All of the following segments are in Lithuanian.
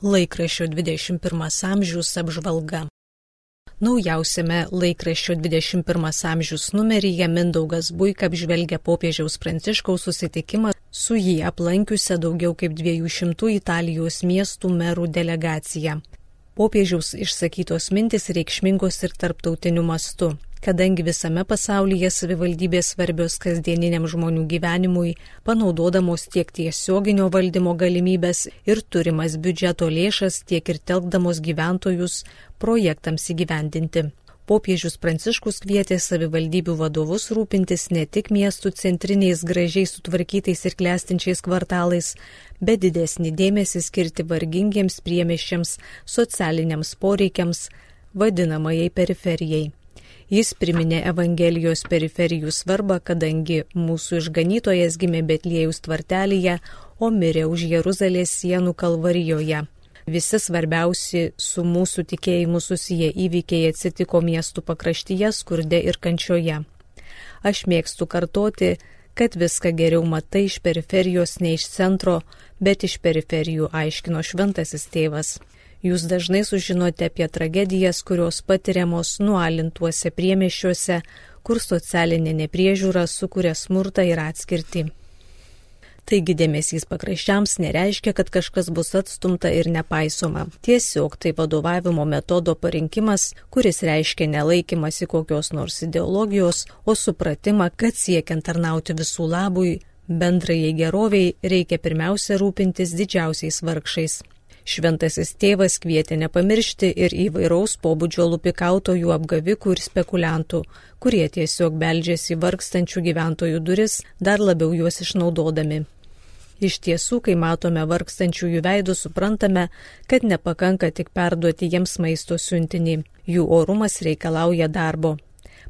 Laikraščio 21 amžiaus apžvalga. Naujausiame laikraščio 21 amžiaus numeryje Mindaugas Buika apžvelgia popiežiaus pranciškaus susitikimą su jį aplankiusią daugiau kaip 200 Italijos miestų merų delegacija. Popiežiaus išsakytos mintis reikšmingos ir tarptautiniu mastu kadangi visame pasaulyje savivaldybės svarbios kasdieniniam žmonių gyvenimui, panaudodamos tiek tiesioginio valdymo galimybės ir turimas biudžeto lėšas, tiek ir telkdamos gyventojus projektams įgyvendinti. Popiežius Pranciškus kvietė savivaldybių vadovus rūpintis ne tik miestų centriniais gražiai sutvarkytais ir klestinčiais kvartalais, bet didesnį dėmesį skirti vargingiems priemišiams, socialiniams poreikiams, vadinamajai periferijai. Jis priminė Evangelijos periferijų svarbą, kadangi mūsų išganytojas gimė Betlėjus tvartelėje, o mirė už Jeruzalės sienų kalvarijoje. Visi svarbiausi su mūsų tikėjimu susiję įvykiai atsitiko miestų pakraštyje, skurde ir kančioje. Aš mėgstu kartoti, kad viską geriau matai iš periferijos, ne iš centro, bet iš periferijų, aiškino šventasis tėvas. Jūs dažnai sužinote apie tragedijas, kurios patiriamos nualintuose priemešiuose, kur socialinė nepriežiūra sukuria smurtą ir atskirtį. Taigi dėmesys pakraščiams nereiškia, kad kažkas bus atstumta ir nepaisoma. Tiesiog tai vadovavimo metodo parinkimas, kuris reiškia nelaikymasi kokios nors ideologijos, o supratimą, kad siekiant tarnauti visų labui, bendrajai geroviai reikia pirmiausia rūpintis didžiausiais vargšais. Šventasis tėvas kvietė nepamiršti ir įvairaus pobūdžio lupikautojų apgavikų ir spekuliantų, kurie tiesiog beldžiasi vargstančių gyventojų duris, dar labiau juos išnaudodami. Iš tiesų, kai matome vargstančiųjų veidus, suprantame, kad nepakanka tik perduoti jiems maisto siuntinį. Jų orumas reikalauja darbo.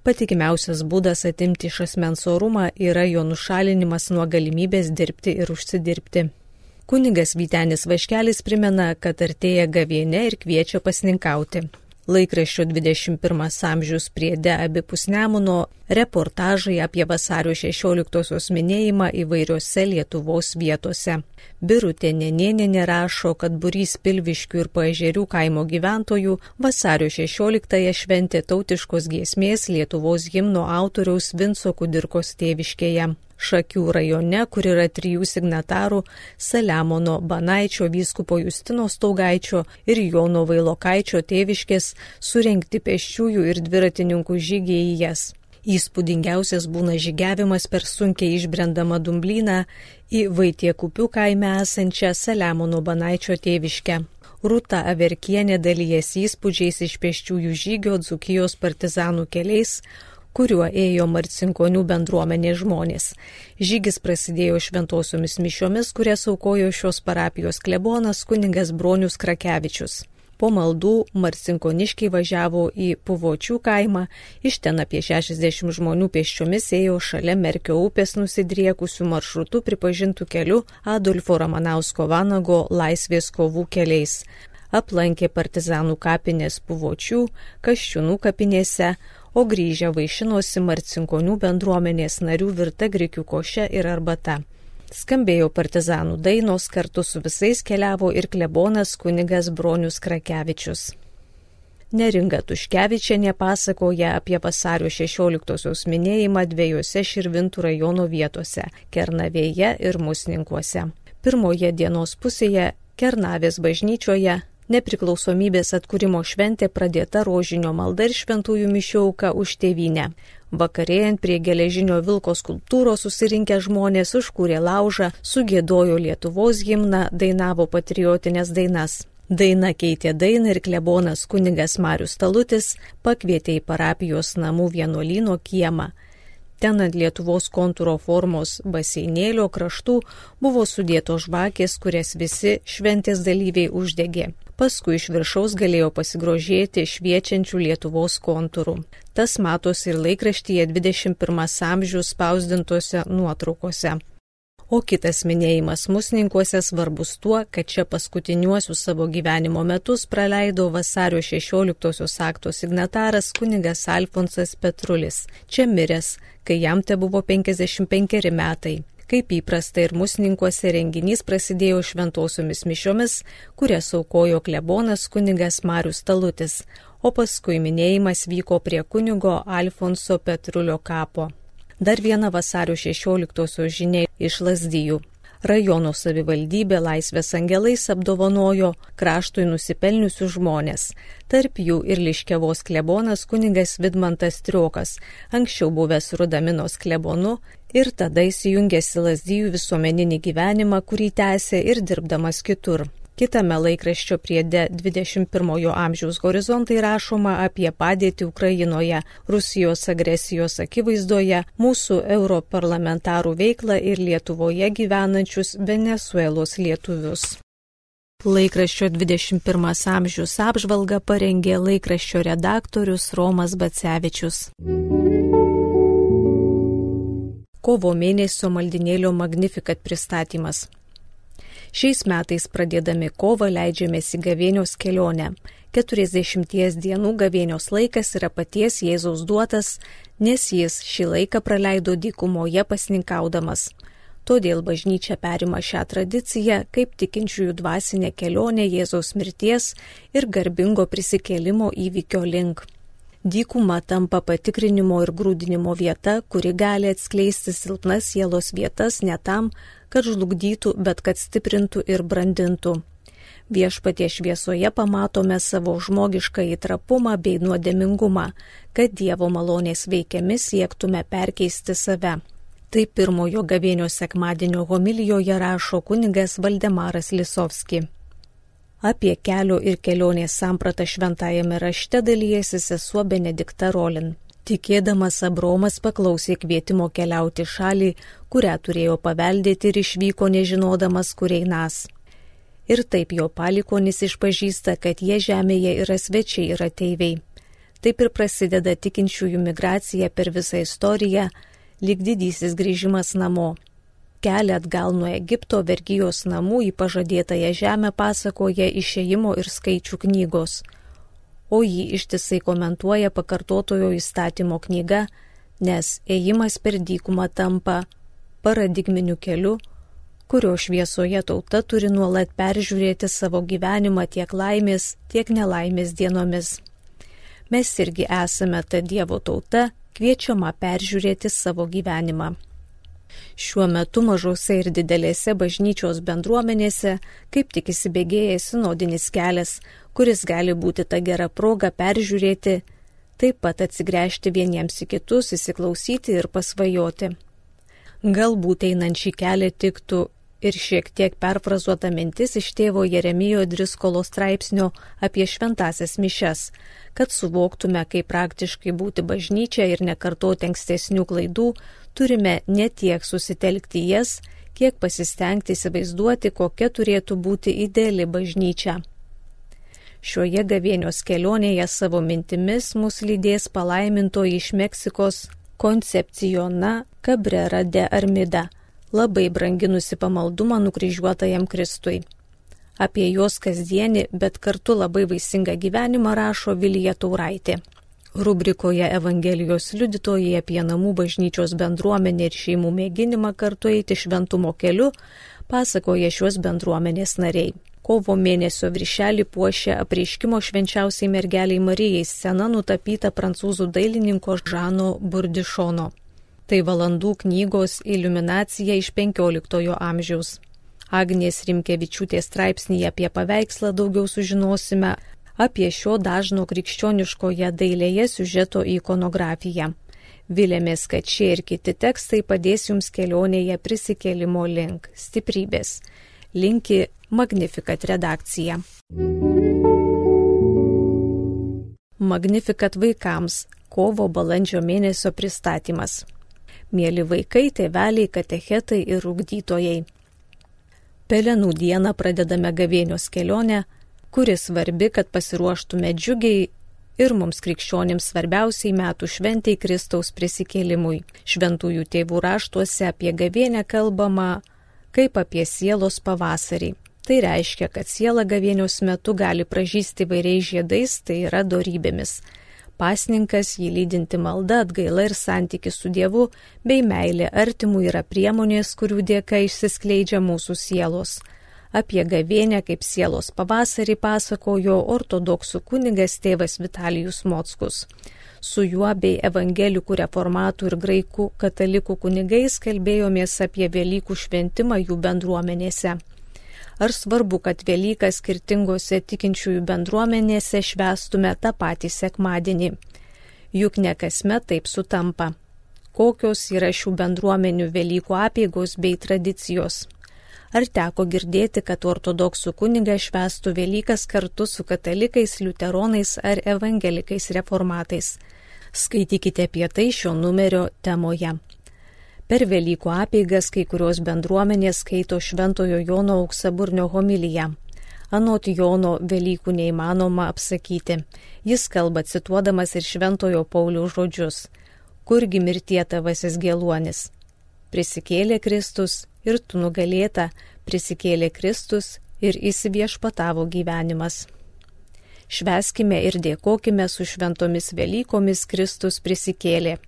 Patikimiausias būdas atimti iš asmens orumą yra jo nušalinimas nuo galimybės dirbti ir užsidirbti. Kuningas Vytenis Vaškelis primena, kad artėja gavienė ir kviečia pasninkauti. Laikraščio 21 amžiaus priede abipus Nemuno reportažai apie vasario 16-osios minėjimą įvairiose Lietuvos vietose. Birutė Nenėnė rašo, kad burys Pilviškių ir Paežerių kaimo gyventojų vasario 16-ąją šventė tautiškos giesmės Lietuvos gimno autoriaus Vinco Kudirkos tėviškėje. Šakių rajone, kur yra trijų signatarų - Saliamono Banaičio vyskupo Justino Staugaičio ir Jono Vailokaičio tėviškės - surenkti pėsčiųjų ir dviratininkų žygiai į jas. Įspūdingiausias būna žygiavimas per sunkiai išbrendamą dumblyną į Vaitiekupių kaime esančią Saliamono Banaičio tėviškę. Rūta Averkienė dalyjasi įspūdžiais iš pėsčiųjų žygio Dzukijos partizanų keliais, kuriuo ėjo Marcinkonių bendruomenės žmonės. Žygis prasidėjo šventosiomis mišiomis, kurias aukojo šios parapijos klebonas kuningas Bronius Krakevičius. Po maldų Marcinkoniškiai važiavo į Puvočių kaimą, iš ten apie 60 žmonių pėsčiomis ėjo šalia Merkio upės nusidriekusių maršrutų pripažintų keliu Adolfo Ramanausko Vanago laisvės kovų keliais. Aplankė partizanų kapinės Puvočių, Kaščiūnų kapinėse, o grįžę vaišinosi marcinkonių bendruomenės narių virta grikių koše ir arbata. Skambėjo partizanų dainos, kartu su visais keliavo ir klebonas kunigas Bronius Krakevičius. Neringa Tuškevičianė pasakoja apie vasario 16-osios minėjimą dviejose Širvintų rajono vietose - Kernavėje ir Musninkuose. Pirmoje dienos pusėje Kernavės bažnyčioje Nepriklausomybės atkūrimo šventė pradėta rožinio malda ir šventųjų mišiauka už tėvynę. Vakarėjant prie geležinio vilko skulptūros susirinkę žmonės užkūrė laužą, sugėdojo Lietuvos gimną, dainavo patriotinės dainas. Daina keitė dainą ir klebonas kunigas Marius Talutis pakvietė į parapijos namų vienuolino kiemą. Ten ant Lietuvos kontūro formos baseinėlio kraštų buvo sudėtos žvakės, kurias visi šventės dalyviai uždegė. Paskui iš viršaus galėjo pasigrožėti šviečiančių Lietuvos kontūrų. Tas matosi ir laikraštyje 21 amžiaus spausdintose nuotraukose. O kitas minėjimas musninkuose svarbus tuo, kad čia paskutiniuosius savo gyvenimo metus praleido vasario 16-osios akto signataras kunigas Alfonsas Petrulis, čia miręs, kai jam te buvo 55 metai. Kaip įprasta ir musninkuose renginys prasidėjo šventosiomis mišiomis, kurias aukojo klebonas kunigas Marius Talutis, o paskui minėjimas vyko prie kunigo Alfonso Petrulio kapo. Dar viena vasario 16 žinia iš Lasdyjų. Rajono savivaldybė Laisvės angelais apdovanojo kraštui nusipelniusius žmonės. Tarp jų ir Liškevos klebonas kuningas Vidmantas Triokas, anksčiau buvęs Rudaminos klebonu ir tada įsijungęs į lasdyjų visuomeninį gyvenimą, kurį tęsė ir dirbdamas kitur. Kitame laikraščio priede 21-ojo amžiaus horizontai rašoma apie padėtį Ukrainoje, Rusijos agresijos akivaizdoje, mūsų europarlamentarų veiklą ir Lietuvoje gyvenančius Venezuelos lietuvius. Laikraščio 21 amžius apžvalga parengė laikraščio redaktorius Romas Bacevičius kovo mėnesio maldinėlio Magnificat pristatymas. Šiais metais pradėdami kovą leidžiamės į gavėnios kelionę. 40 dienų gavėnios laikas yra paties Jėzaus duotas, nes jis šį laiką praleido dykumoje pasninkaudamas. Todėl bažnyčia perima šią tradiciją kaip tikinčiųjų dvasinę kelionę Jėzaus mirties ir garbingo prisikėlimo įvykio link. Dykuma tampa patikrinimo ir grūdinimo vieta, kuri gali atskleisti silpnas sielos vietas ne tam, kad žlugdytų, bet kad stiprintų ir brandintų. Viešpatie šviesoje pamatome savo žmogišką įtrapumą bei nuodėmingumą, kad Dievo malonės veikiami siektume perkeisti save. Tai pirmojo gavėnio sekmadienio homilijoje rašo kunigas Valdemaras Lisovski. Apie kelio ir kelionės sampratą šventajame rašte dalyjasi sesuo Benedikta Rolin. Tikėdamas Abromas paklausė kvietimo keliauti šalį, kurią turėjo paveldėti ir išvyko nežinodamas, kur einas. Ir taip jo palikonis išpažįsta, kad jie žemėje yra svečiai ir ateiviai. Taip ir prasideda tikinčiųjų migracija per visą istoriją, lyg didysis grįžimas namo. Kelią atgal nuo Egipto vergyjos namų į pažadėtąją žemę pasakoja išėjimo ir skaičių knygos, o jį ištisai komentuoja pakartotojo įstatymo knyga, nes ėjimas per dykumą tampa paradigminiu keliu, kurio šviesoje tauta turi nuolat peržiūrėti savo gyvenimą tiek laimės, tiek nelaimės dienomis. Mes irgi esame ta Dievo tauta, kviečiama peržiūrėti savo gyvenimą. Šiuo metu mažose ir didelėse bažnyčios bendruomenėse kaip tik įsibėgėja sinodinis kelias, kuris gali būti ta gera proga peržiūrėti, taip pat atsigręžti vieniems į kitus, įsiklausyti ir pasvajoti. Galbūt einant šį kelią tiktų ir šiek tiek perfrazuota mintis iš tėvo Jeremijo Driskolo straipsnio apie šventasias mišes, kad suvoktume, kaip praktiškai būti bažnyčia ir nekartoti ankstesnių klaidų, turime ne tiek susitelkti jas, kiek pasistengti įsivaizduoti, kokia turėtų būti ideali bažnyčia. Šioje gavėnios kelionėje savo mintimis mus lydės palaimintoji iš Meksikos Koncepciona Cabrera de Armida, labai branginusi pamaldumą nukryžiuotajam Kristui. Apie jos kasdienį, bet kartu labai vaisingą gyvenimą rašo Vilija Tauraitė. Rubrikoje Evangelijos liudytojai apie namų bažnyčios bendruomenę ir šeimų mėginimą kartu eiti šventumo keliu pasakoja šios bendruomenės nariai. Kovo mėnesio viršelį puošia apreiškimo švenčiausiai mergeliai Marijai scena nutapyta prancūzų dailininko Žano Burdišono. Tai valandų knygos iliuminacija iš XV amžiaus. Agnės Rimkevičiūtės straipsnėje apie paveikslą daugiau sužinosime apie šio dažno krikščioniškoje dailėje siužeto ikonografiją. Vilėmės, kad šie ir kiti tekstai padės jums kelionėje prisikėlimo link stiprybės. Linki Magnificat redakcija. Magnificat vaikams kovo balandžio mėnesio pristatymas. Mėly vaikai, tėveliai, katechetai ir ugdytojai. Pelenų dieną pradedame gavėnios kelionę kuri svarbi, kad pasiruoštume džiugiai ir mums krikščionims svarbiausiai metų šventai Kristaus prisikėlimui. Šventųjų tėvų raštuose apie gavienę kalbama kaip apie sielos pavasarį. Tai reiškia, kad siela gavienios metu gali pražysti vairiais žiedais, tai yra dorybėmis. Pasninkas, jį lydinti malda, atgaila ir santykis su Dievu bei meilė artimų yra priemonės, kurių dėka išsiskleidžia mūsų sielos. Apie gavienę kaip sielos pavasarį pasakojo ortodoksų kunigas tėvas Vitalijus Mockus. Su juo bei evangelikų reformatų ir graikų katalikų kunigais kalbėjomės apie Velykų šventimą jų bendruomenėse. Ar svarbu, kad Velyką skirtingose tikinčiųjų bendruomenėse švestume tą patį sekmadienį? Juk ne kasmet taip sutampa. Kokios yra šių bendruomenių Velykų apėgos bei tradicijos? Ar teko girdėti, kad ortodoksų kunigai švestų Velykas kartu su katalikais, liuteronais ar evangelikais reformatais? Skaitykite apie tai šio numerio temoje. Per Velykų apeigas kai kurios bendruomenės skaito Šventojo Jono auksaburnio homiliją. Anot Jono Velykų neįmanoma apsakyti. Jis kalba cituodamas ir Šventojo Paulių žodžius. Kurgi mirtie tavasis gėluonis? Prisikėlė Kristus ir tu nugalėta, prisikėlė Kristus ir įsiviešpatavo gyvenimas. Šveskime ir dėkojime su šventomis Velykomis Kristus prisikėlė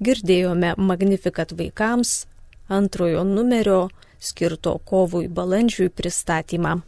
girdėjome Magnifikat vaikams antrojo numerio skirto kovui balandžiui pristatymą.